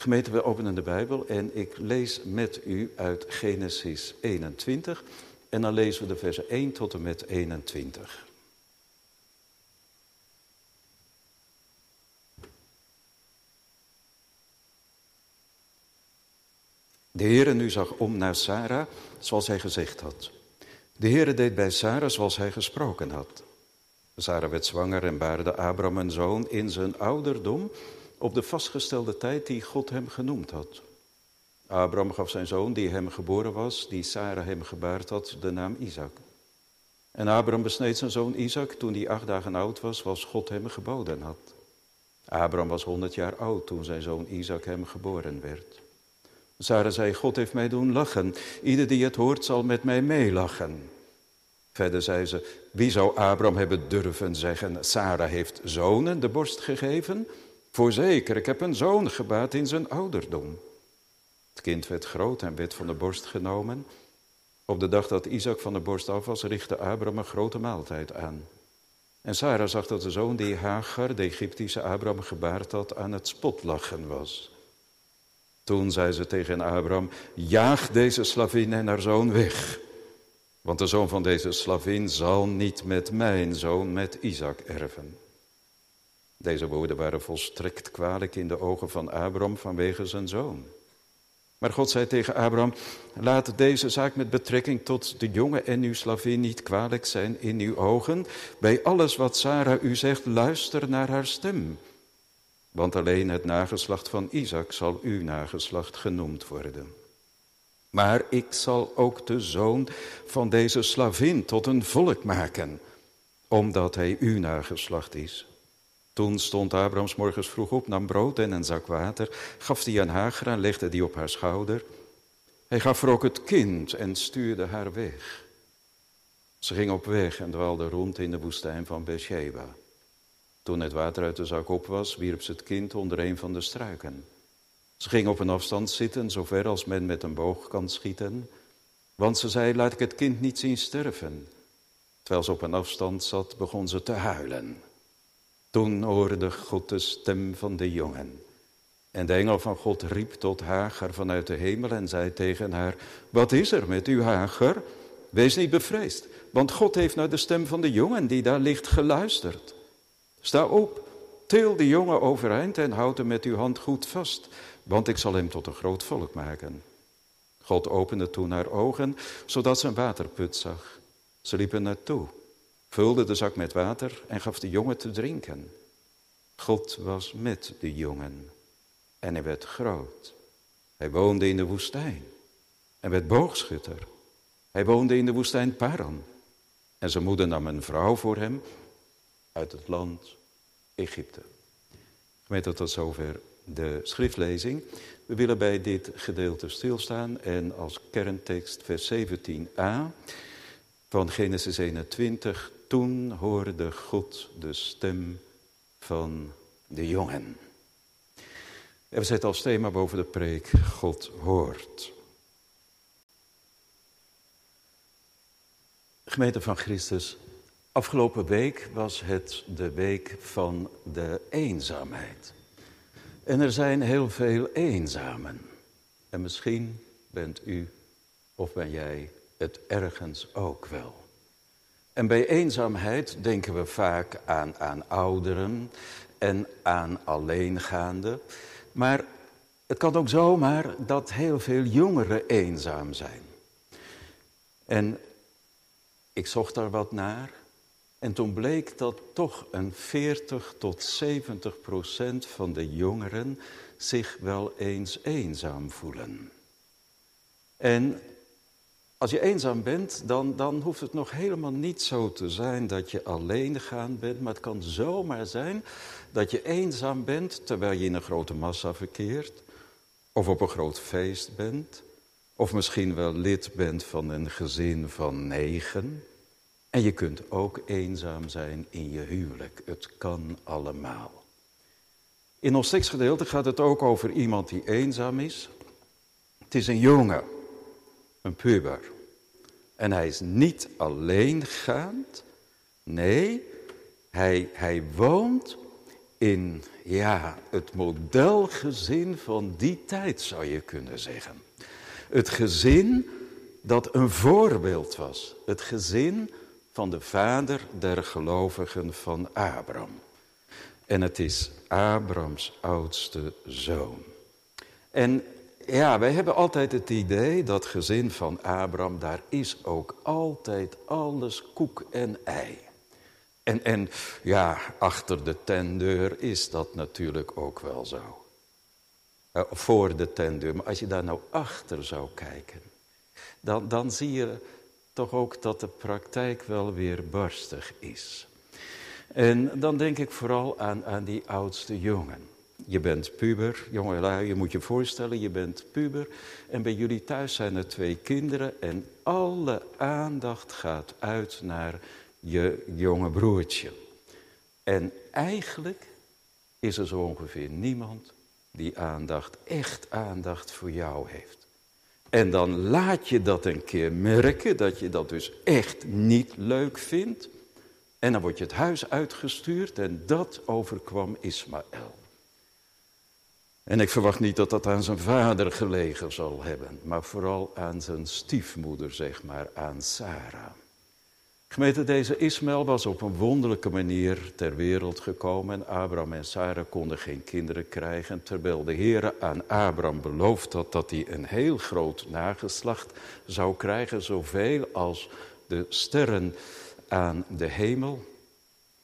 Gemeente, we openen de Bijbel en ik lees met u uit Genesis 21. En dan lezen we de versen 1 tot en met 21. De Heere nu zag om naar Sarah, zoals hij gezegd had. De Heere deed bij Sarah zoals hij gesproken had. Sarah werd zwanger en baarde Abram een zoon in zijn ouderdom op de vastgestelde tijd die God hem genoemd had. Abraham gaf zijn zoon, die hem geboren was, die Sarah hem gebaard had, de naam Isaac. En Abraham besneed zijn zoon Isaac toen hij acht dagen oud was, was God hem geboden had. Abraham was honderd jaar oud toen zijn zoon Isaac hem geboren werd. Sarah zei, God heeft mij doen lachen. Ieder die het hoort zal met mij meelachen. Verder zei ze, wie zou Abraham hebben durven zeggen, Sarah heeft zonen de borst gegeven? Voorzeker, ik heb een zoon gebaat in zijn ouderdom. Het kind werd groot en werd van de borst genomen. Op de dag dat Isaac van de borst af was, richtte Abraham een grote maaltijd aan. En Sarah zag dat de zoon die Hagar, de Egyptische Abraham, gebaard had, aan het spotlachen was. Toen zei ze tegen Abraham, jaag deze slavin en haar zoon weg. Want de zoon van deze slavin zal niet met mijn zoon, met Isaac, erven. Deze woorden waren volstrekt kwalijk in de ogen van Abraham vanwege zijn zoon. Maar God zei tegen Abraham, laat deze zaak met betrekking tot de jongen en uw slavin niet kwalijk zijn in uw ogen. Bij alles wat Sarah u zegt, luister naar haar stem. Want alleen het nageslacht van Isaac zal uw nageslacht genoemd worden. Maar ik zal ook de zoon van deze slavin tot een volk maken, omdat hij uw nageslacht is. Toen stond Abrahams morgens vroeg op, nam brood en een zak water, gaf die aan Hagar en legde die op haar schouder. Hij gaf er ook het kind en stuurde haar weg. Ze ging op weg en dwaalde rond in de woestijn van Beersheba. Toen het water uit de zak op was, wierp ze het kind onder een van de struiken. Ze ging op een afstand zitten, zover als men met een boog kan schieten, want ze zei, laat ik het kind niet zien sterven. Terwijl ze op een afstand zat, begon ze te huilen. Toen hoorde God de stem van de jongen. En de engel van God riep tot Hagar vanuit de hemel en zei tegen haar, wat is er met u Hagar? Wees niet bevreesd, want God heeft naar de stem van de jongen die daar ligt geluisterd. Sta op, til de jongen overeind en houd hem met uw hand goed vast, want ik zal hem tot een groot volk maken. God opende toen haar ogen, zodat ze een waterput zag. Ze liepen naartoe vulde de zak met water en gaf de jongen te drinken. God was met de jongen en hij werd groot. Hij woonde in de woestijn en werd boogschutter. Hij woonde in de woestijn Paran. En zijn moeder nam een vrouw voor hem uit het land Egypte. Gemeente, tot zover de schriftlezing. We willen bij dit gedeelte stilstaan en als kerntekst vers 17a van Genesis 21 toen hoorde God de stem van de jongen. En we zetten als thema boven de preek, God hoort. Gemeente van Christus, afgelopen week was het de week van de eenzaamheid. En er zijn heel veel eenzamen. En misschien bent u of ben jij het ergens ook wel. En bij eenzaamheid denken we vaak aan, aan ouderen en aan alleengaanden. Maar het kan ook zomaar dat heel veel jongeren eenzaam zijn. En ik zocht daar wat naar. En toen bleek dat toch een 40 tot 70 procent van de jongeren zich wel eens eenzaam voelen. En als je eenzaam bent, dan, dan hoeft het nog helemaal niet zo te zijn dat je alleen gaan bent. Maar het kan zomaar zijn dat je eenzaam bent terwijl je in een grote massa verkeert. Of op een groot feest bent. Of misschien wel lid bent van een gezin van negen. En je kunt ook eenzaam zijn in je huwelijk. Het kan allemaal. In ons tekstgedeelte gaat het ook over iemand die eenzaam is. Het is een jongen een puber. En hij is niet alleengaand. Nee, hij, hij woont in ja, het modelgezin van die tijd, zou je kunnen zeggen. Het gezin dat een voorbeeld was. Het gezin van de vader der gelovigen van Abraham. En het is Abrahams oudste zoon. En ja, wij hebben altijd het idee dat gezin van Abraham, daar is ook altijd alles koek en ei. En, en ja, achter de tendeur is dat natuurlijk ook wel zo. Uh, voor de tendeur, maar als je daar nou achter zou kijken, dan, dan zie je toch ook dat de praktijk wel weer barstig is. En dan denk ik vooral aan, aan die oudste jongen. Je bent puber, jongelui, je moet je voorstellen, je bent puber. En bij jullie thuis zijn er twee kinderen en alle aandacht gaat uit naar je jonge broertje. En eigenlijk is er zo ongeveer niemand die aandacht, echt aandacht voor jou heeft. En dan laat je dat een keer merken, dat je dat dus echt niet leuk vindt. En dan word je het huis uitgestuurd en dat overkwam Ismaël. En ik verwacht niet dat dat aan zijn vader gelegen zal hebben, maar vooral aan zijn stiefmoeder, zeg maar, aan Sarah. Gemeente, deze Ismaël was op een wonderlijke manier ter wereld gekomen en Abraham en Sarah konden geen kinderen krijgen, terwijl de Heer aan Abraham beloofd had dat hij een heel groot nageslacht zou krijgen, zoveel als de sterren aan de hemel.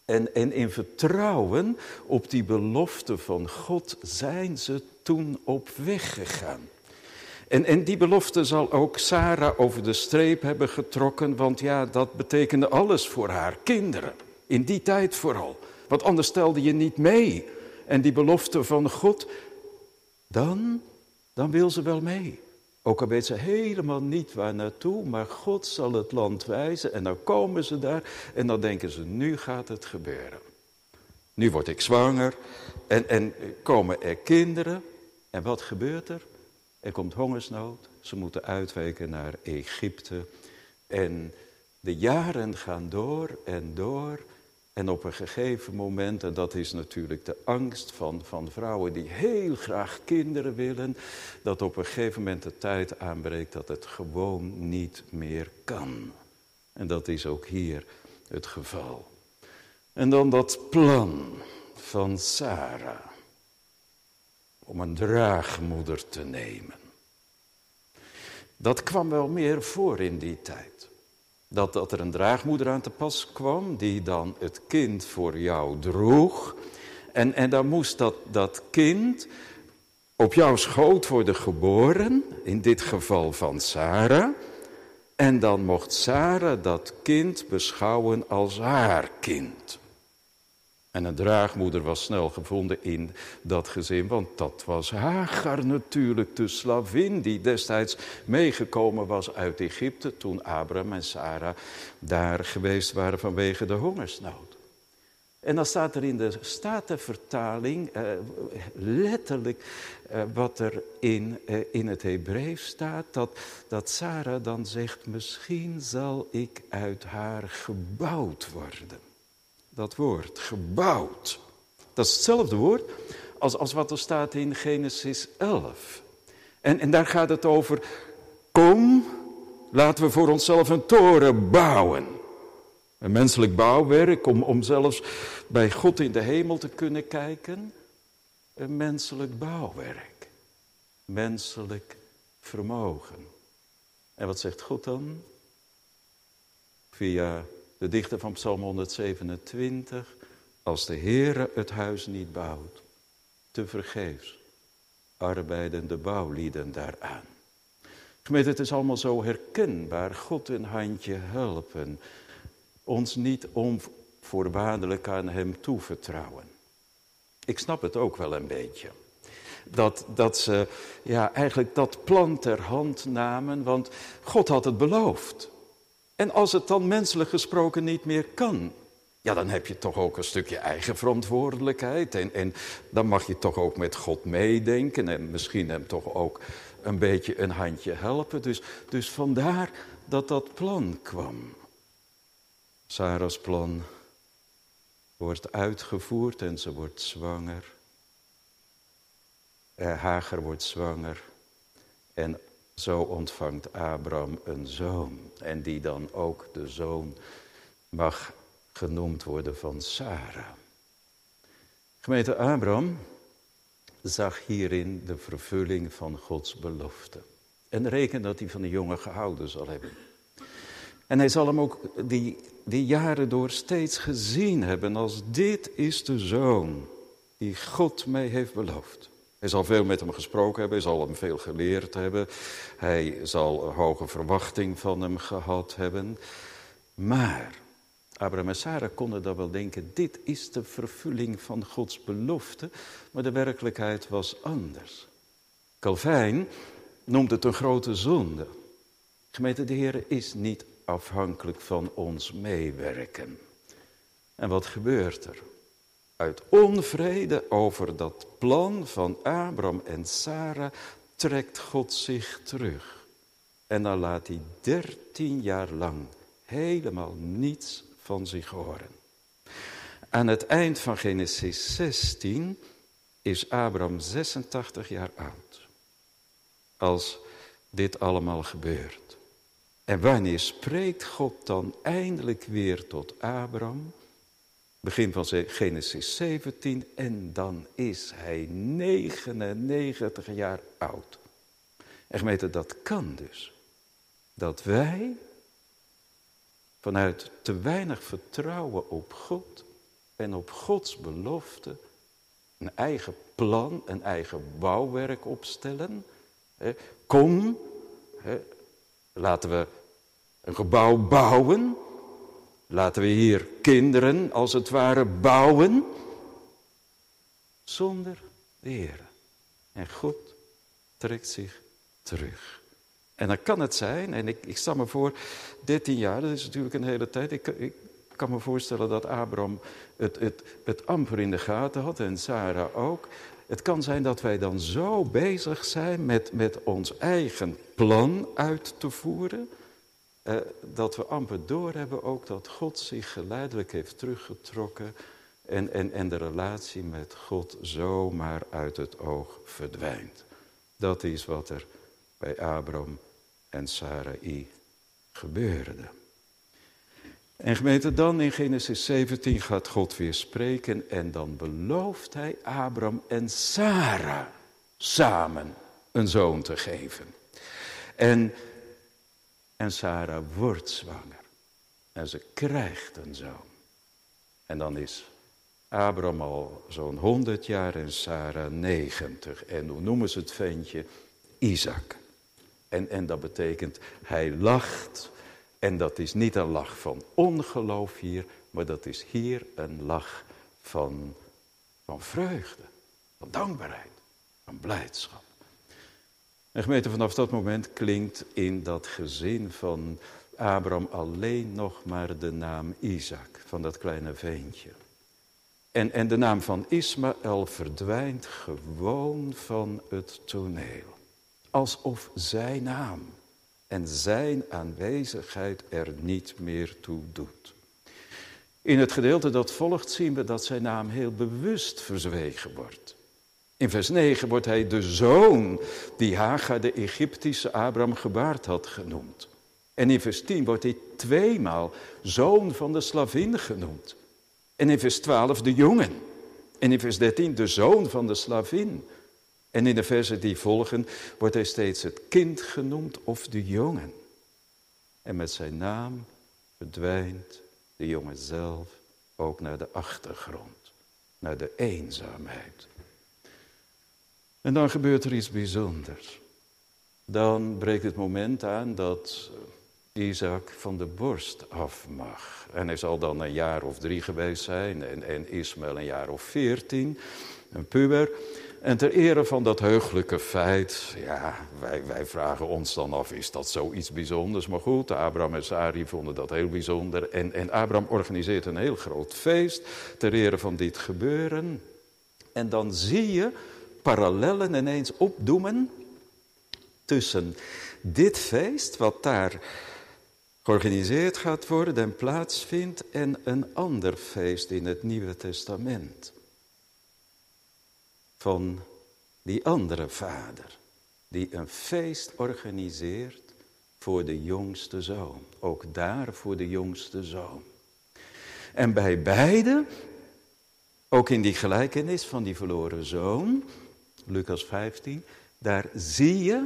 En, in vertrouwen op die belofte van God zijn ze toen op weg gegaan. En, en die belofte zal ook Sarah over de streep hebben getrokken, want ja, dat betekende alles voor haar kinderen. In die tijd vooral. Want anders stelde je niet mee. En die belofte van God, dan, dan wil ze wel mee. Ook al weet ze helemaal niet waar naartoe, maar God zal het land wijzen en dan komen ze daar en dan denken ze, nu gaat het gebeuren. Nu word ik zwanger en, en komen er kinderen en wat gebeurt er? Er komt hongersnood, ze moeten uitwijken naar Egypte en de jaren gaan door en door en op een gegeven moment, en dat is natuurlijk de angst van, van vrouwen die heel graag kinderen willen, dat op een gegeven moment de tijd aanbreekt dat het gewoon niet meer kan. En dat is ook hier het geval. En dan dat plan van Sarah om een draagmoeder te nemen. Dat kwam wel meer voor in die tijd. Dat, dat er een draagmoeder aan te pas kwam, die dan het kind voor jou droeg. En, en dan moest dat, dat kind op jouw schoot worden geboren, in dit geval van Sarah. En dan mocht Sarah dat kind beschouwen als haar kind. En een draagmoeder was snel gevonden in dat gezin, want dat was Hagar natuurlijk, de slavin die destijds meegekomen was uit Egypte toen Abraham en Sarah daar geweest waren vanwege de hongersnood. En dan staat er in de Statenvertaling eh, letterlijk eh, wat er in, eh, in het Hebreeuws staat, dat, dat Sarah dan zegt, misschien zal ik uit haar gebouwd worden dat woord, gebouwd. Dat is hetzelfde woord als, als wat er staat in Genesis 11. En, en daar gaat het over, kom, laten we voor onszelf een toren bouwen. Een menselijk bouwwerk om, om zelfs bij God in de hemel te kunnen kijken. Een menselijk bouwwerk. Menselijk vermogen. En wat zegt God dan? Via de dichter van Psalm 127, als de Heere het huis niet bouwt, te vergeefs arbeiden de bouwlieden daaraan. Gemeente, het is allemaal zo herkenbaar. God een handje helpen. Ons niet onvoorwaardelijk aan hem toevertrouwen. Ik snap het ook wel een beetje. Dat, dat ze ja, eigenlijk dat plan ter hand namen, want God had het beloofd. En als het dan menselijk gesproken niet meer kan, ja, dan heb je toch ook een stukje eigen verantwoordelijkheid. En, en dan mag je toch ook met God meedenken en misschien hem toch ook een beetje een handje helpen. Dus, dus vandaar dat dat plan kwam. Sarah's plan wordt uitgevoerd en ze wordt zwanger. Eh, Hager wordt zwanger. En zo ontvangt Abraham een zoon. En die dan ook de zoon mag genoemd worden van Sarah. Gemeente Abraham zag hierin de vervulling van Gods belofte. En reken dat hij van de jongen gehouden zal hebben. En hij zal hem ook die, die jaren door steeds gezien hebben als dit is de zoon die God mij heeft beloofd. Hij zal veel met hem gesproken hebben, hij zal hem veel geleerd hebben. Hij zal een hoge verwachting van hem gehad hebben. Maar Abraham en Sarah konden dan wel denken, dit is de vervulling van Gods belofte. Maar de werkelijkheid was anders. Calvijn noemt het een grote zonde. Gemeente, de Heer is niet afhankelijk van ons meewerken. En wat gebeurt er? Uit onvrede over dat plan van Abraham en Sarah trekt God zich terug. En dan laat hij dertien jaar lang helemaal niets van zich horen. Aan het eind van Genesis 16 is Abraham 86 jaar oud. Als dit allemaal gebeurt. En wanneer spreekt God dan eindelijk weer tot Abraham? Begin van Genesis 17 en dan is hij 99 jaar oud. En gemeente, dat kan dus. Dat wij vanuit te weinig vertrouwen op God en op Gods belofte een eigen plan, een eigen bouwwerk opstellen. Kom, laten we een gebouw bouwen. Laten we hier kinderen als het ware bouwen. Zonder de Heer. En God trekt zich terug. En dan kan het zijn, en ik, ik stel me voor, 13 jaar, dat is natuurlijk een hele tijd. Ik, ik kan me voorstellen dat Abraham het, het, het amper in de gaten had en Sarah ook. Het kan zijn dat wij dan zo bezig zijn met, met ons eigen plan uit te voeren. Eh, dat we amper doorhebben ook dat God zich geleidelijk heeft teruggetrokken. En, en, en de relatie met God zomaar uit het oog verdwijnt. Dat is wat er bij Abraham en Sarai gebeurde. En gemeente, dan in Genesis 17 gaat God weer spreken en dan belooft hij Abraham en Sarah samen een zoon te geven. En, en Sarah wordt zwanger en ze krijgt een zoon. En dan is Abraham al zo'n 100 jaar en Sarah 90. En hoe noemen ze het ventje? Isaac. En, en dat betekent, hij lacht. En dat is niet een lach van ongeloof hier, maar dat is hier een lach van, van vreugde, van dankbaarheid, van blijdschap. En gemeente, vanaf dat moment klinkt in dat gezin van Abraham alleen nog maar de naam Isaac, van dat kleine veentje. En, en de naam van Ismaël verdwijnt gewoon van het toneel alsof zijn naam en zijn aanwezigheid er niet meer toe doet. In het gedeelte dat volgt zien we dat zijn naam heel bewust verzwegen wordt. In vers 9 wordt hij de zoon die Hagar de Egyptische Abraham gebaard had genoemd. En in vers 10 wordt hij tweemaal zoon van de slavin genoemd. En in vers 12 de jongen. En in vers 13 de zoon van de slavin. En in de versen die volgen wordt hij steeds het kind genoemd of de jongen. En met zijn naam verdwijnt de jongen zelf ook naar de achtergrond, naar de eenzaamheid. En dan gebeurt er iets bijzonders. Dan breekt het moment aan dat Isaac van de borst af mag. En hij zal dan een jaar of drie geweest zijn en, en Ismaël een jaar of veertien, een puber. En ter ere van dat heugelijke feit, ja, wij, wij vragen ons dan af, is dat zoiets bijzonders? Maar goed, Abraham en Sari vonden dat heel bijzonder. En, en Abraham organiseert een heel groot feest ter ere van dit gebeuren. En dan zie je parallellen ineens opdoemen tussen dit feest, wat daar georganiseerd gaat worden en plaatsvindt en een ander feest in het Nieuwe Testament. Van die andere vader, die een feest organiseert voor de jongste zoon. Ook daar voor de jongste zoon. En bij beide, ook in die gelijkenis van die verloren zoon, Lucas 15, daar zie je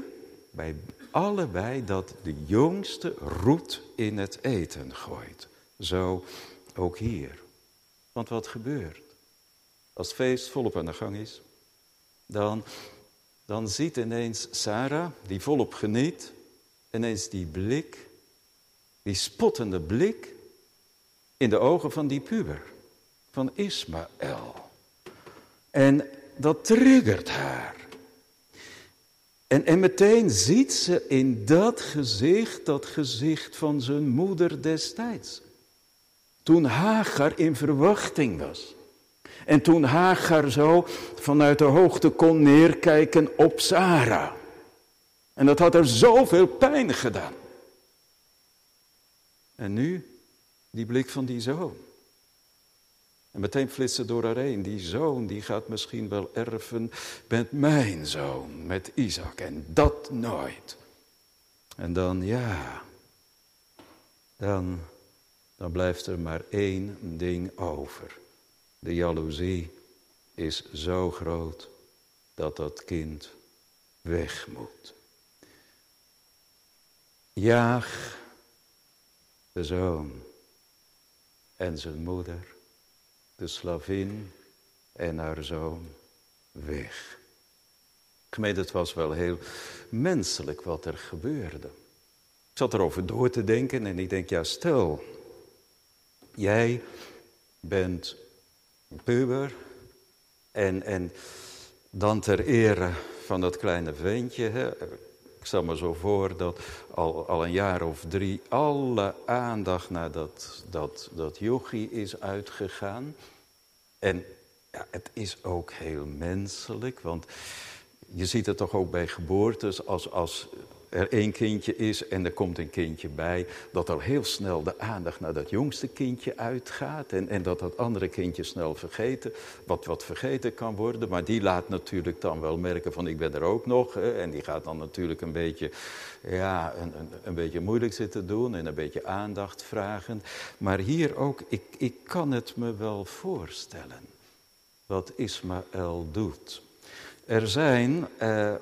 bij allebei dat de jongste roet in het eten gooit. Zo ook hier. Want wat gebeurt? Als het feest volop aan de gang is, dan, dan ziet ineens Sarah, die volop geniet, ineens die blik, die spottende blik in de ogen van die puber, van Ismaël. En dat triggert haar. En, en meteen ziet ze in dat gezicht, dat gezicht van zijn moeder destijds. Toen Hagar in verwachting was. En toen Hagar zo vanuit de hoogte kon neerkijken op Sarah. En dat had er zoveel pijn gedaan. En nu die blik van die zoon. En meteen flitsen door haar heen. Die zoon die gaat misschien wel erven met mijn zoon, met Isaac. En dat nooit. En dan ja, dan, dan blijft er maar één ding over. De jaloezie is zo groot dat dat kind weg moet. Jaag de zoon en zijn moeder de slavin en haar zoon weg. Gemeente, het was wel heel menselijk wat er gebeurde. Ik zat erover door te denken en ik denk, ja stel, jij bent puber en, en dan ter ere van dat kleine ventje, hè, ik stel me zo voor dat al, al een jaar of drie alle aandacht naar dat, dat, dat yogi is uitgegaan. En ja, het is ook heel menselijk, want je ziet het toch ook bij geboortes, als, als er één kindje is en er komt een kindje bij, dat al heel snel de aandacht naar dat jongste kindje uitgaat en, en dat dat andere kindje snel vergeten, wat, wat vergeten kan worden. Maar die laat natuurlijk dan wel merken van ik ben er ook nog hè, en die gaat dan natuurlijk een beetje, ja, een, een, een beetje moeilijk zitten doen en een beetje aandacht vragen. Maar hier ook, ik, ik kan het me wel voorstellen wat Ismaël doet. Er zijn... Uh,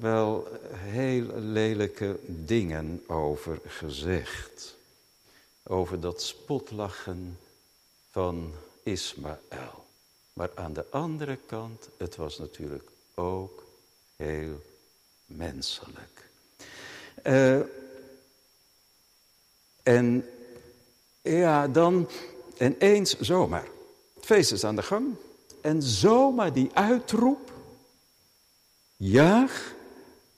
wel heel lelijke dingen over gezegd. Over dat spotlachen van Ismaël. Maar aan de andere kant, het was natuurlijk ook heel menselijk. Uh, en ja, dan ineens zomaar. Het feest is aan de gang. En zomaar die uitroep. Jaag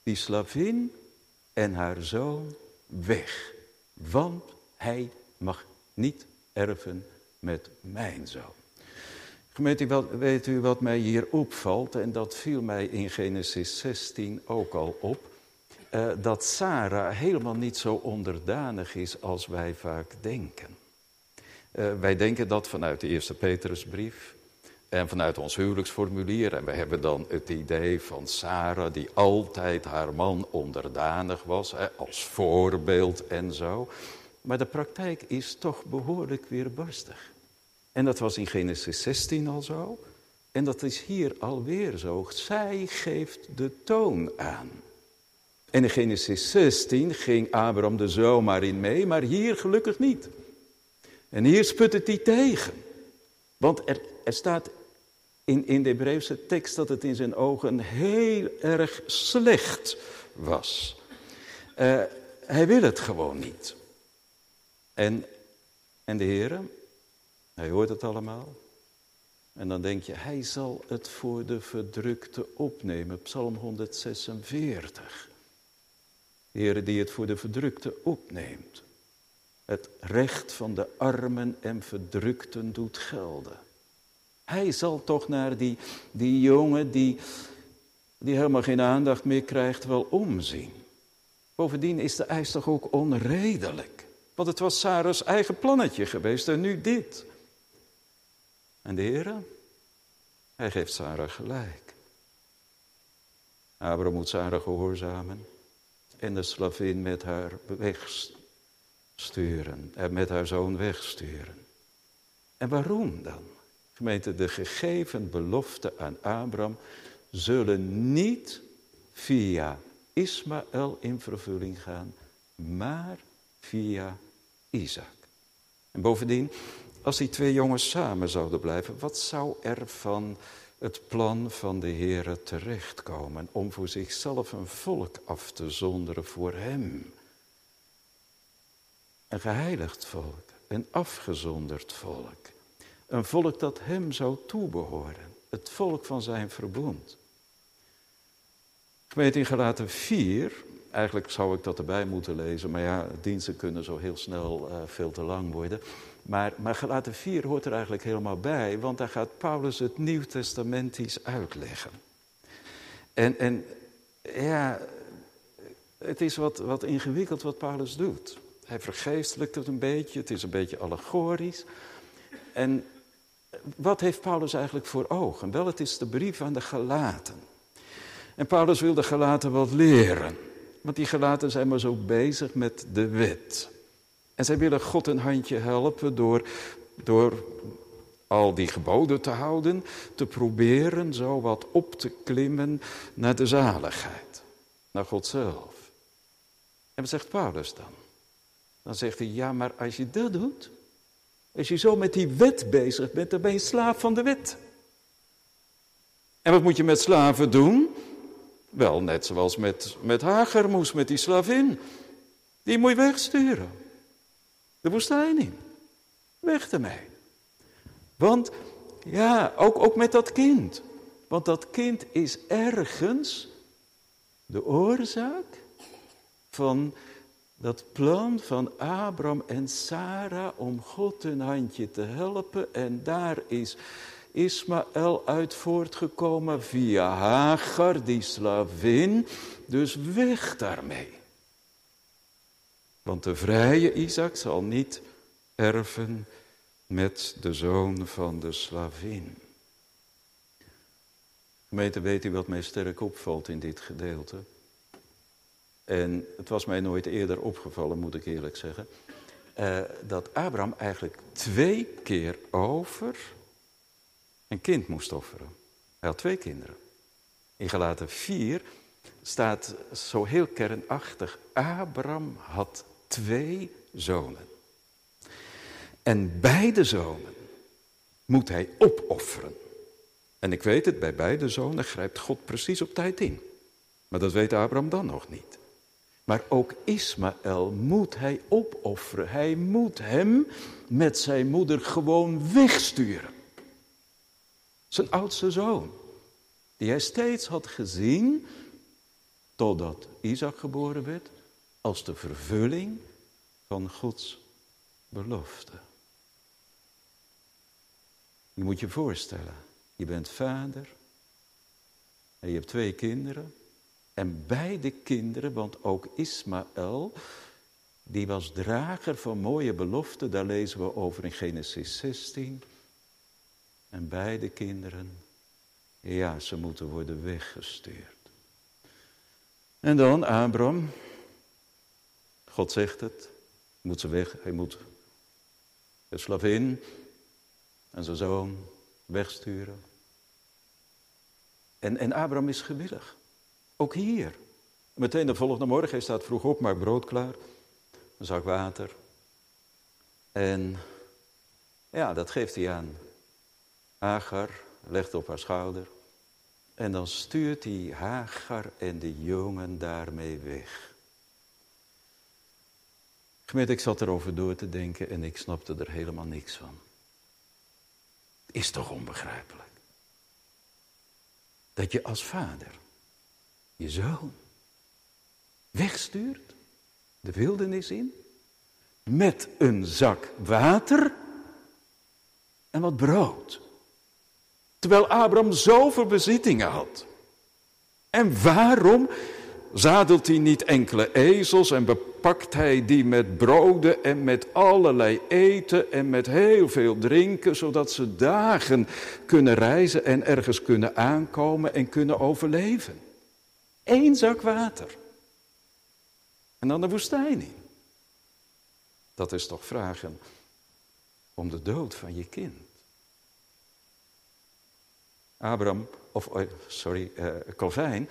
die slavin en haar zoon weg. Want hij mag niet erven met mijn zoon. Gemeente, weet u wat mij hier opvalt? En dat viel mij in Genesis 16 ook al op. Uh, dat Sarah helemaal niet zo onderdanig is als wij vaak denken. Uh, wij denken dat vanuit de eerste Petrusbrief. En vanuit ons huwelijksformulier, en we hebben dan het idee van Sarah, die altijd haar man onderdanig was, hè, als voorbeeld en zo. Maar de praktijk is toch behoorlijk weerbarstig. En dat was in Genesis 16 al zo. En dat is hier alweer zo. Zij geeft de toon aan. En in Genesis 16 ging Abraham de zomaar in mee, maar hier gelukkig niet. En hier sput het hij tegen. Want er, er staat in, in de Hebreeuwse tekst dat het in zijn ogen heel erg slecht was. Uh, hij wil het gewoon niet. En, en de Heer, hij hoort het allemaal. En dan denk je, hij zal het voor de verdrukte opnemen. Psalm 146. De Heer die het voor de verdrukte opneemt. Het recht van de armen en verdrukten doet gelden. Hij zal toch naar die, die jongen die, die helemaal geen aandacht meer krijgt wel omzien. Bovendien is de eis toch ook onredelijk. Want het was Sarah's eigen plannetje geweest en nu dit. En de Heer, hij geeft Sarah gelijk. Abraham moet Sarah gehoorzamen en de slavin met haar wegsturen en met haar zoon wegsturen. En waarom dan? Gemeente, de gegeven belofte aan Abraham zullen niet via Ismaël in vervulling gaan, maar via Isaac. En bovendien, als die twee jongens samen zouden blijven, wat zou er van het plan van de Heere terechtkomen om voor zichzelf een volk af te zonderen voor hem? Een geheiligd volk, een afgezonderd volk. Een volk dat hem zou toebehoren. Het volk van zijn verbond. Gemeente in Galaten 4, eigenlijk zou ik dat erbij moeten lezen, maar ja, diensten kunnen zo heel snel uh, veel te lang worden. Maar, maar Galaten 4 hoort er eigenlijk helemaal bij, want daar gaat Paulus het Nieuw-Testamentisch uitleggen. En, en ja, het is wat, wat ingewikkeld wat Paulus doet. Hij vergeestelijkt het een beetje, het is een beetje allegorisch. En wat heeft Paulus eigenlijk voor ogen? Wel, het is de brief aan de Galaten. En Paulus wil de Galaten wat leren. Want die Galaten zijn maar zo bezig met de wet. En zij willen God een handje helpen door, door al die geboden te houden, te proberen zo wat op te klimmen naar de zaligheid, naar God zelf. En wat zegt Paulus dan? Dan zegt hij, ja, maar als je dat doet, als je zo met die wet bezig bent, dan ben je slaaf van de wet. En wat moet je met slaven doen? Wel, net zoals met, met Hager moest, met die slavin. Die moet je wegsturen. De woestijn in. Weg ermee. Want, ja, ook, ook met dat kind. Want dat kind is ergens de oorzaak van dat plan van Abraham en Sarah om God een handje te helpen. En daar is Ismaël uit voortgekomen via Hagar, die slavin. Dus weg daarmee. Want de vrije Isaac zal niet erven met de zoon van de slavin. Gemeente, weet u wat mij sterk opvalt in dit gedeelte? En het was mij nooit eerder opgevallen, moet ik eerlijk zeggen. Uh, dat Abraham eigenlijk twee keer over een kind moest offeren. Hij had twee kinderen. In Galaten 4 staat zo heel kernachtig: Abraham had twee zonen. En beide zonen moet hij opofferen. En ik weet het, bij beide zonen grijpt God precies op tijd in. Maar dat weet Abraham dan nog niet. Maar ook Ismaël moet hij opofferen. Hij moet hem met zijn moeder gewoon wegsturen. Zijn oudste zoon, die hij steeds had gezien totdat Isaac geboren werd, als de vervulling van Gods belofte. Je moet je voorstellen, je bent vader en je hebt twee kinderen. En beide kinderen, want ook Ismaël, die was drager van mooie beloften, daar lezen we over in Genesis 16. En beide kinderen, ja, ze moeten worden weggestuurd. En dan Abraham, God zegt het, moet ze weg, hij moet de slavin en zijn zoon wegsturen. En, en Abraham is gewillig. Ook hier. Meteen de volgende morgen, hij staat vroeg op, maakt brood klaar. Een zak water. En ja, dat geeft hij aan Hagar, legt op haar schouder. En dan stuurt hij Hagar en de jongen daarmee weg. Gemeente, ik zat erover door te denken en ik snapte er helemaal niks van. Is toch onbegrijpelijk? Dat je als vader je zoon wegstuurt, de wildernis in, met een zak water en wat brood. Terwijl Abraham zoveel bezittingen had. En waarom zadelt hij niet enkele ezels en bepakt hij die met broden en met allerlei eten en met heel veel drinken, zodat ze dagen kunnen reizen en ergens kunnen aankomen en kunnen overleven. Eén zak water. En dan de woestijn in. Dat is toch vragen om de dood van je kind. Abraham, of oh, sorry, uh,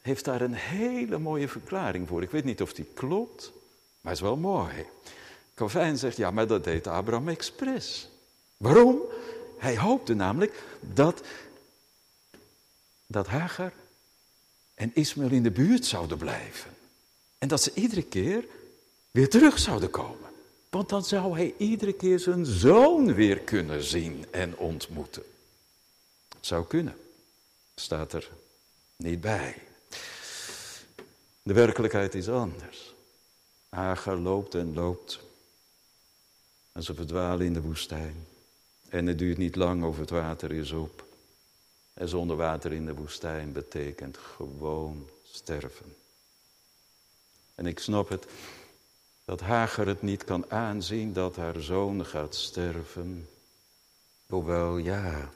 heeft daar een hele mooie verklaring voor. Ik weet niet of die klopt, maar is wel mooi. Calvijn zegt, ja, maar dat deed Abraham expres. Waarom? Hij hoopte namelijk dat, dat Hagar en Ismaël in de buurt zouden blijven. En dat ze iedere keer weer terug zouden komen. Want dan zou hij iedere keer zijn zoon weer kunnen zien en ontmoeten. Zou kunnen. Staat er niet bij. De werkelijkheid is anders. Hagar loopt en loopt. En ze verdwalen in de woestijn. En het duurt niet lang of het water is op. En zonder water in de woestijn betekent gewoon sterven. En ik snap het, dat Hagar het niet kan aanzien dat haar zoon gaat sterven. Hoewel, ja,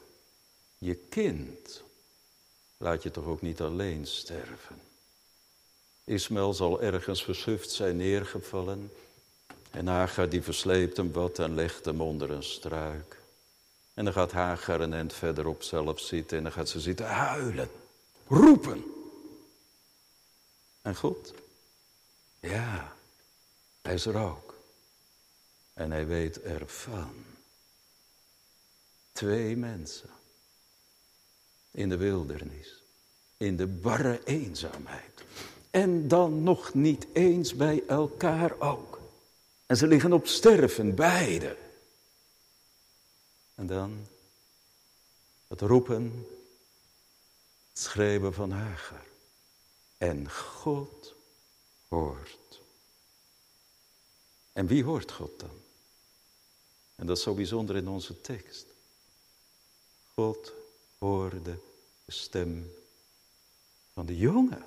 je kind laat je toch ook niet alleen sterven. Ismaël zal ergens versuft zijn neergevallen. En Hagar die versleept hem wat en legt hem onder een struik. En dan gaat Hagar een eind verderop zelf zitten en dan gaat ze zitten huilen, roepen. En God, ja, hij is er ook. En hij weet ervan. Twee mensen in de wildernis, in de barre eenzaamheid. En dan nog niet eens bij elkaar ook. En ze liggen op sterven, beide. En dan het roepen, het schreeuwen van Hagar. En God hoort. En wie hoort God dan? En dat is zo bijzonder in onze tekst. God hoorde de stem van de jongen.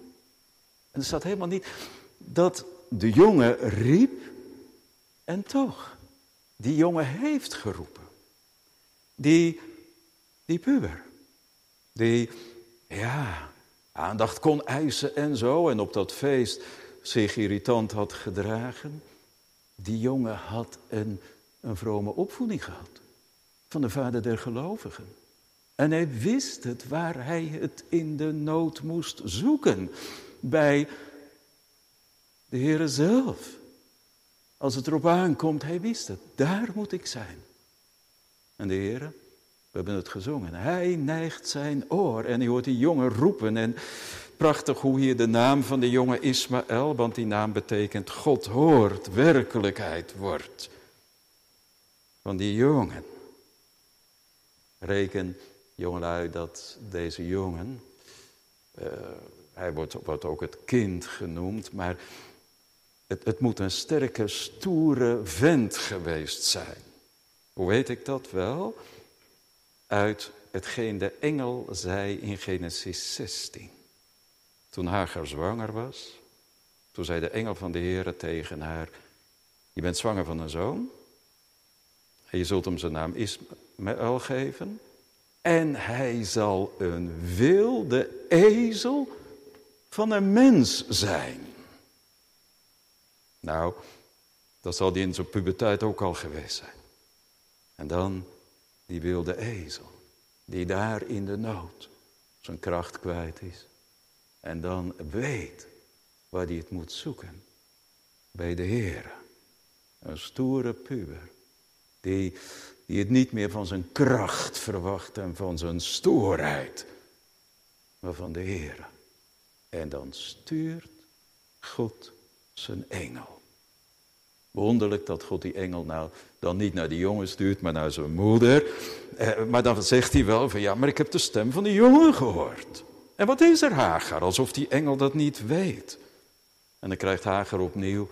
En er staat helemaal niet dat de jongen riep en toch, die jongen heeft geroepen. Die, die puber, die, ja, aandacht kon eisen en zo en op dat feest zich irritant had gedragen. Die jongen had een, een vrome opvoeding gehad van de vader der gelovigen. En hij wist het waar hij het in de nood moest zoeken. Bij de Heere zelf. Als het erop aankomt, hij wist het. Daar moet ik zijn. En de Heere, we hebben het gezongen. Hij neigt zijn oor en hij hoort die jongen roepen. En prachtig hoe hier de naam van de jongen Ismaël, want die naam betekent God hoort, werkelijkheid wordt. Van die jongen. Reken, jongelui, dat deze jongen, uh, hij wordt, wordt ook het kind genoemd, maar het, het moet een sterke, stoere vent geweest zijn. Hoe weet ik dat wel? Uit hetgeen de engel zei in Genesis 16. Toen Hagar zwanger was, toen zei de engel van de Heer tegen haar: Je bent zwanger van een zoon. En je zult hem zijn naam Ismaël geven. En hij zal een wilde ezel van een mens zijn. Nou, dat zal die in zijn puberteit ook al geweest zijn. En dan die wilde ezel, die daar in de nood zijn kracht kwijt is. En dan weet waar hij het moet zoeken. Bij de Heer. Een stoere puber. Die, die het niet meer van zijn kracht verwacht en van zijn stoerheid. Maar van de Heer. En dan stuurt God zijn engel. Wonderlijk dat God die engel nou dan niet naar die jongen stuurt, maar naar zijn moeder. Eh, maar dan zegt hij wel van ja, maar ik heb de stem van die jongen gehoord. En wat is er Hagar? Alsof die engel dat niet weet. En dan krijgt Hagar opnieuw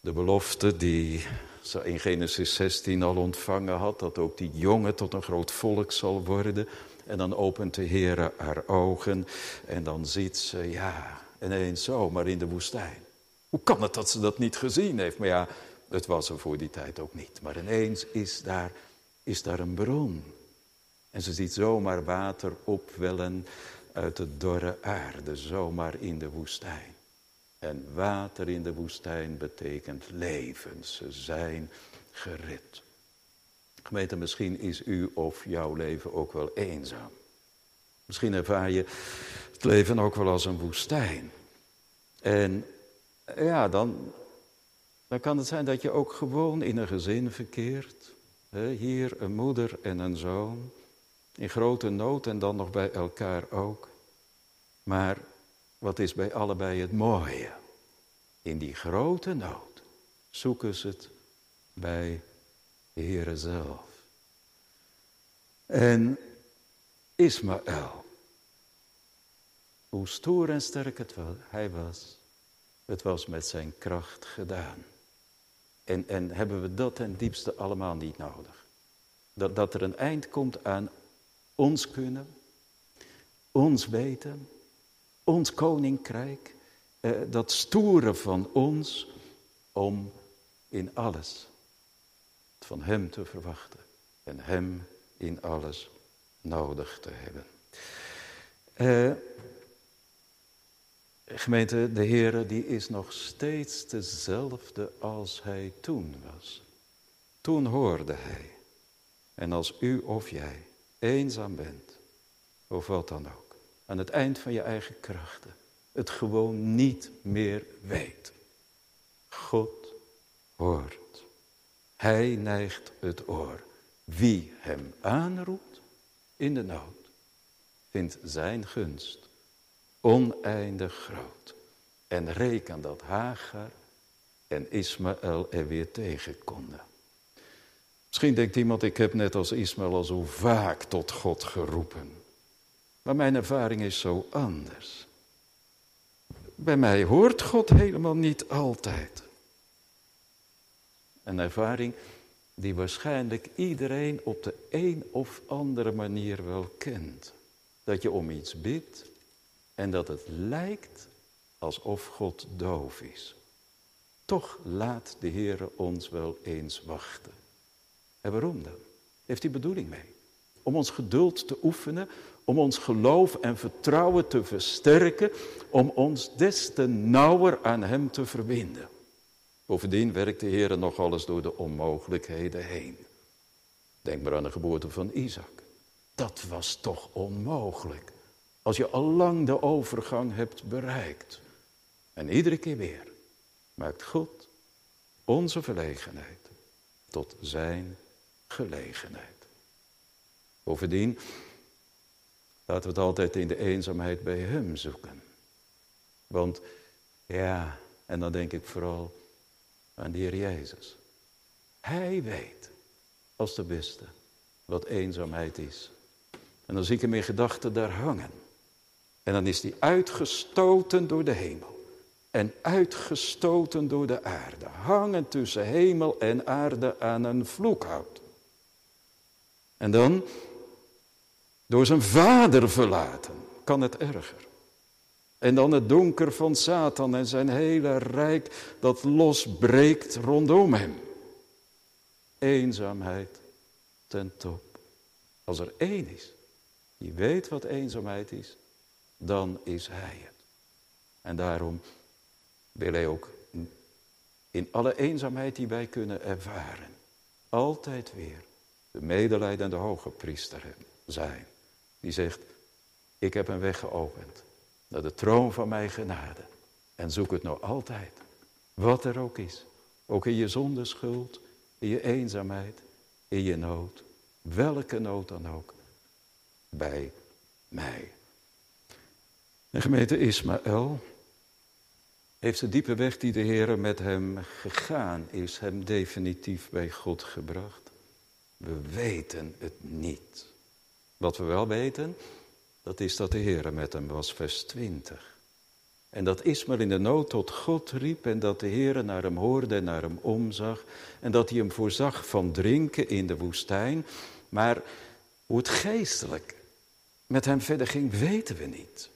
de belofte die ze in Genesis 16 al ontvangen had, dat ook die jongen tot een groot volk zal worden. En dan opent de Heer haar ogen en dan ziet ze, ja, ineens zomaar in de woestijn. Hoe kan het dat ze dat niet gezien heeft? Maar ja, het was er voor die tijd ook niet. Maar ineens is daar, is daar een bron. En ze ziet zomaar water opwellen uit de dorre aarde, zomaar in de woestijn. En water in de woestijn betekent leven. Ze zijn gered. Gemeente, misschien is u of jouw leven ook wel eenzaam. Misschien ervaar je het leven ook wel als een woestijn. En ja, dan, dan kan het zijn dat je ook gewoon in een gezin verkeert. Hier een moeder en een zoon. In grote nood en dan nog bij elkaar ook. Maar wat is bij allebei het mooie? In die grote nood zoeken ze het bij de Heere zelf. En Ismaël, hoe stoer en sterk het was, hij was, het was met zijn kracht gedaan. En, en hebben we dat ten diepste allemaal niet nodig? Dat, dat er een eind komt aan ons kunnen, ons weten, ons koninkrijk, eh, dat stoeren van ons om in alles van Hem te verwachten en Hem in alles nodig te hebben. Eh, gemeente, de Heere die is nog steeds dezelfde als Hij toen was. Toen hoorde Hij. En als u of jij eenzaam bent, of wat dan ook, aan het eind van je eigen krachten, het gewoon niet meer weet. God hoort. Hij neigt het oor. Wie hem aanroept in de nood, vindt zijn gunst oneindig groot. En reken dat Hagar en Ismaël er weer tegen konden. Misschien denkt iemand, ik heb net als Ismaël al zo vaak tot God geroepen. Maar mijn ervaring is zo anders. Bij mij hoort God helemaal niet altijd. Een ervaring die waarschijnlijk iedereen op de een of andere manier wel kent. Dat je om iets bidt en dat het lijkt alsof God doof is. Toch laat de Heer ons wel eens wachten. En waarom dan? Heeft hij bedoeling mee? Om ons geduld te oefenen, om ons geloof en vertrouwen te versterken, om ons des te nauwer aan Hem te verbinden. Bovendien werkt de Heer nog alles door de onmogelijkheden heen. Denk maar aan de geboorte van Isaac. Dat was toch onmogelijk. Als je al lang de overgang hebt bereikt. En iedere keer weer maakt God onze verlegenheid tot zijn gelegenheid. Bovendien laten we het altijd in de eenzaamheid bij Hem zoeken. Want ja, en dan denk ik vooral aan de Heer Jezus. Hij weet als de beste wat eenzaamheid is. En dan zie ik hem in gedachten daar hangen. En dan is hij uitgestoten door de hemel. En uitgestoten door de aarde. Hangen tussen hemel en aarde aan een vloekhout. En dan door zijn vader verlaten. Kan het erger. En dan het donker van Satan en zijn hele rijk dat losbreekt rondom hem. Eenzaamheid ten top. Als er één is die weet wat eenzaamheid is, dan is hij het. En daarom wil hij ook in alle eenzaamheid die wij kunnen ervaren, altijd weer de medelijdende hoge priester zijn. Die zegt, ik heb een weg geopend naar de troon van mijn genade. En zoek het nou altijd, wat er ook is. Ook in je zondeschuld, in je eenzaamheid, in je nood. Welke nood dan ook. Bij mij. En gemeente Ismaël heeft de diepe weg die de Heer met hem gegaan is, hem definitief bij God gebracht. We weten het niet. Wat we wel weten, dat is dat de Heer met hem was, vers 20. En dat Ismaël in de nood tot God riep en dat de Heer naar hem hoorde en naar hem omzag. En dat hij hem voorzag van drinken in de woestijn. Maar hoe het geestelijk met hem verder ging, weten we niet.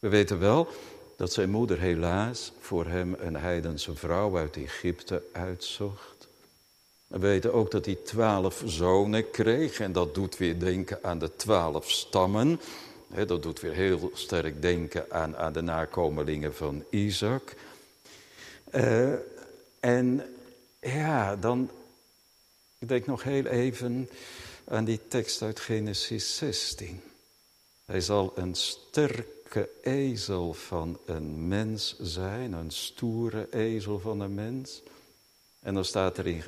We weten wel dat zijn moeder helaas voor hem een heidense vrouw uit Egypte uitzocht. We weten ook dat hij twaalf zonen kreeg en dat doet weer denken aan de twaalf stammen. dat doet weer heel sterk denken aan, aan de nakomelingen van Isaac. Uh, en ja, dan ik denk nog heel even aan die tekst uit Genesis 16. Hij zal een sterke ezel van een mens zijn, een stoere ezel van een mens. En dan staat er in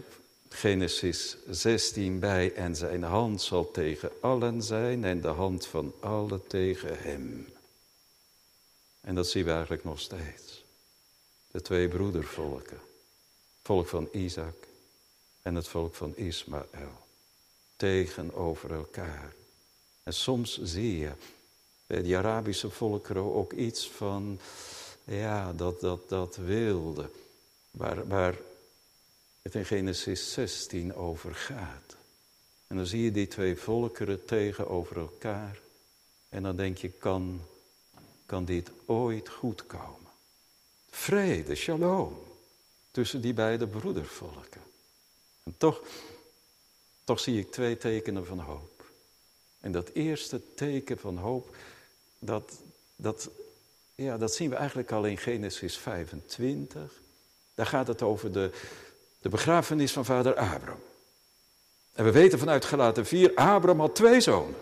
Genesis 16 bij, en zijn hand zal tegen allen zijn en de hand van allen tegen hem. En dat zien we eigenlijk nog steeds. De twee broedervolken. Volk van Isaac en het volk van Ismaël. Tegenover elkaar. En soms zie je die Arabische volkeren ook iets van, ja, dat, dat, dat wilde. Waar, waar het in Genesis 16 over gaat. En dan zie je die twee volkeren tegenover elkaar. En dan denk je, kan, kan dit ooit goed komen? Vrede, shalom, tussen die beide broedervolken. En toch, toch zie ik twee tekenen van hoop. En dat eerste teken van hoop, dat, dat, ja, dat zien we eigenlijk al in Genesis 25. Daar gaat het over de, de begrafenis van vader Abraham. En we weten vanuit gelaten 4, Abraham had twee zonen.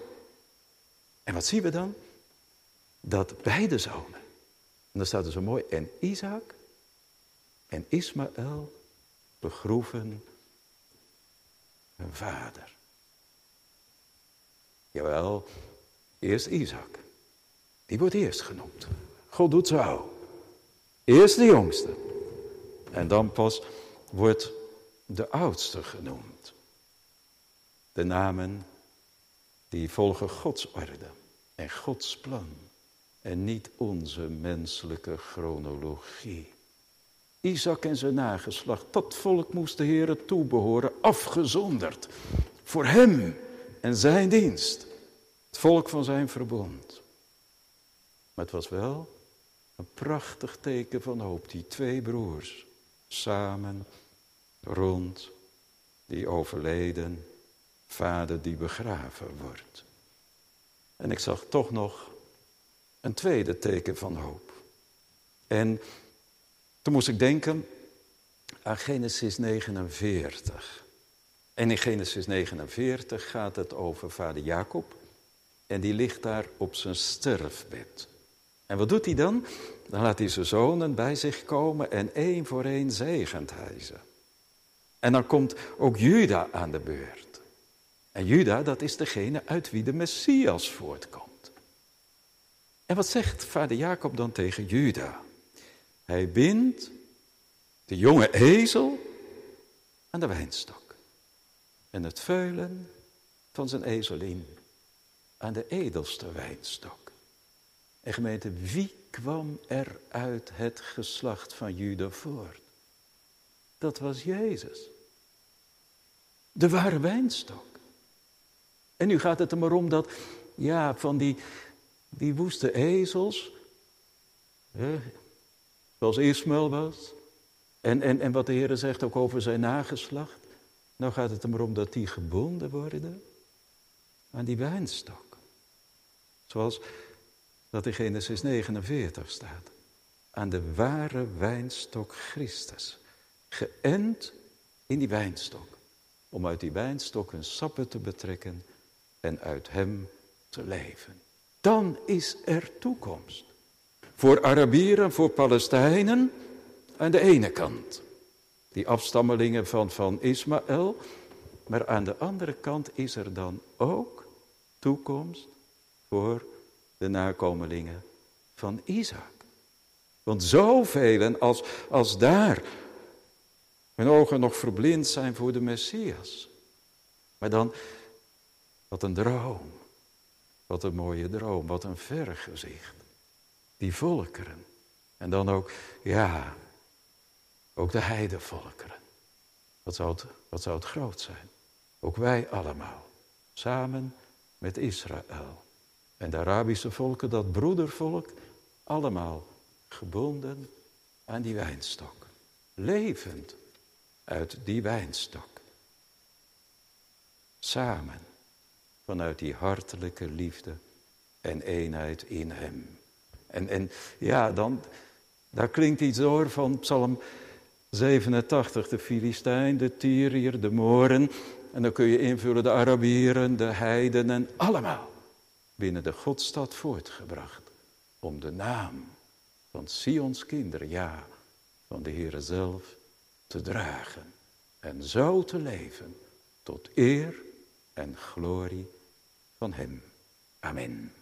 En wat zien we dan? Dat beide zonen, en dan staat er zo mooi, en Isaac en Ismaël begroeven hun vader. Jawel, eerst Isaac. Die wordt eerst genoemd. God doet zo. Eerst de jongste. En dan pas wordt de oudste genoemd. De namen die volgen Gods orde en Gods plan en niet onze menselijke chronologie. Isaac en zijn nageslacht, dat volk moest de Heer toebehoren, afgezonderd. Voor hem en zijn dienst. Het volk van zijn verbond. Maar het was wel een prachtig teken van hoop, die twee broers samen rond die overleden vader die begraven wordt. En ik zag toch nog een tweede teken van hoop. En toen moest ik denken aan Genesis 49. En in Genesis 49 gaat het over vader Jacob. En die ligt daar op zijn sterfbed. En wat doet hij dan? Dan laat hij zijn zonen bij zich komen en één voor één zegent hij ze. En dan komt ook Juda aan de beurt. En Juda, dat is degene uit wie de Messias voortkomt. En wat zegt vader Jacob dan tegen Juda? Hij bindt de jonge ezel aan de wijnstok. En het veulen van zijn ezelin aan de edelste wijnstok. En gemeente, wie kwam er uit het geslacht van Juda voort? Dat was Jezus. De ware wijnstok. En nu gaat het er maar om dat, ja, van die, die woeste ezels, hè, zoals Ismaël was, en, en, en wat de Heer zegt ook over zijn nageslacht, nou gaat het er maar om dat die gebonden worden aan die wijnstok. Zoals dat in Genesis 49 staat. Aan de ware wijnstok Christus. Geënt in die wijnstok. Om uit die wijnstok een sappen te betrekken en uit hem te leven. Dan is er toekomst. Voor Arabieren, voor Palestijnen aan de ene kant. Die afstammelingen van, van Ismaël. Maar aan de andere kant is er dan ook toekomst voor de nakomelingen van Isaac. Want zoveel als, als daar hun ogen nog verblind zijn voor de Messias. Maar dan, wat een droom. Wat een mooie droom, wat een vergezicht. Die volkeren. En dan ook, ja, ook de heidevolkeren. Wat zou het, wat zou het groot zijn? Ook wij allemaal. Samen met Israël. En de Arabische volken, dat broedervolk, allemaal gebonden aan die wijnstok. Levend uit die wijnstok. Samen vanuit die hartelijke liefde en eenheid in Hem. En, en ja, dan, daar klinkt iets door van Psalm 87, de Filistijn, de Tyriër, de Moren. En dan kun je invullen de Arabieren, de heidenen, allemaal binnen de Godstad voortgebracht. Om de naam van Sions kinderen, ja, van de Heere zelf te dragen. En zo te leven tot eer en glorie van Hem. Amen.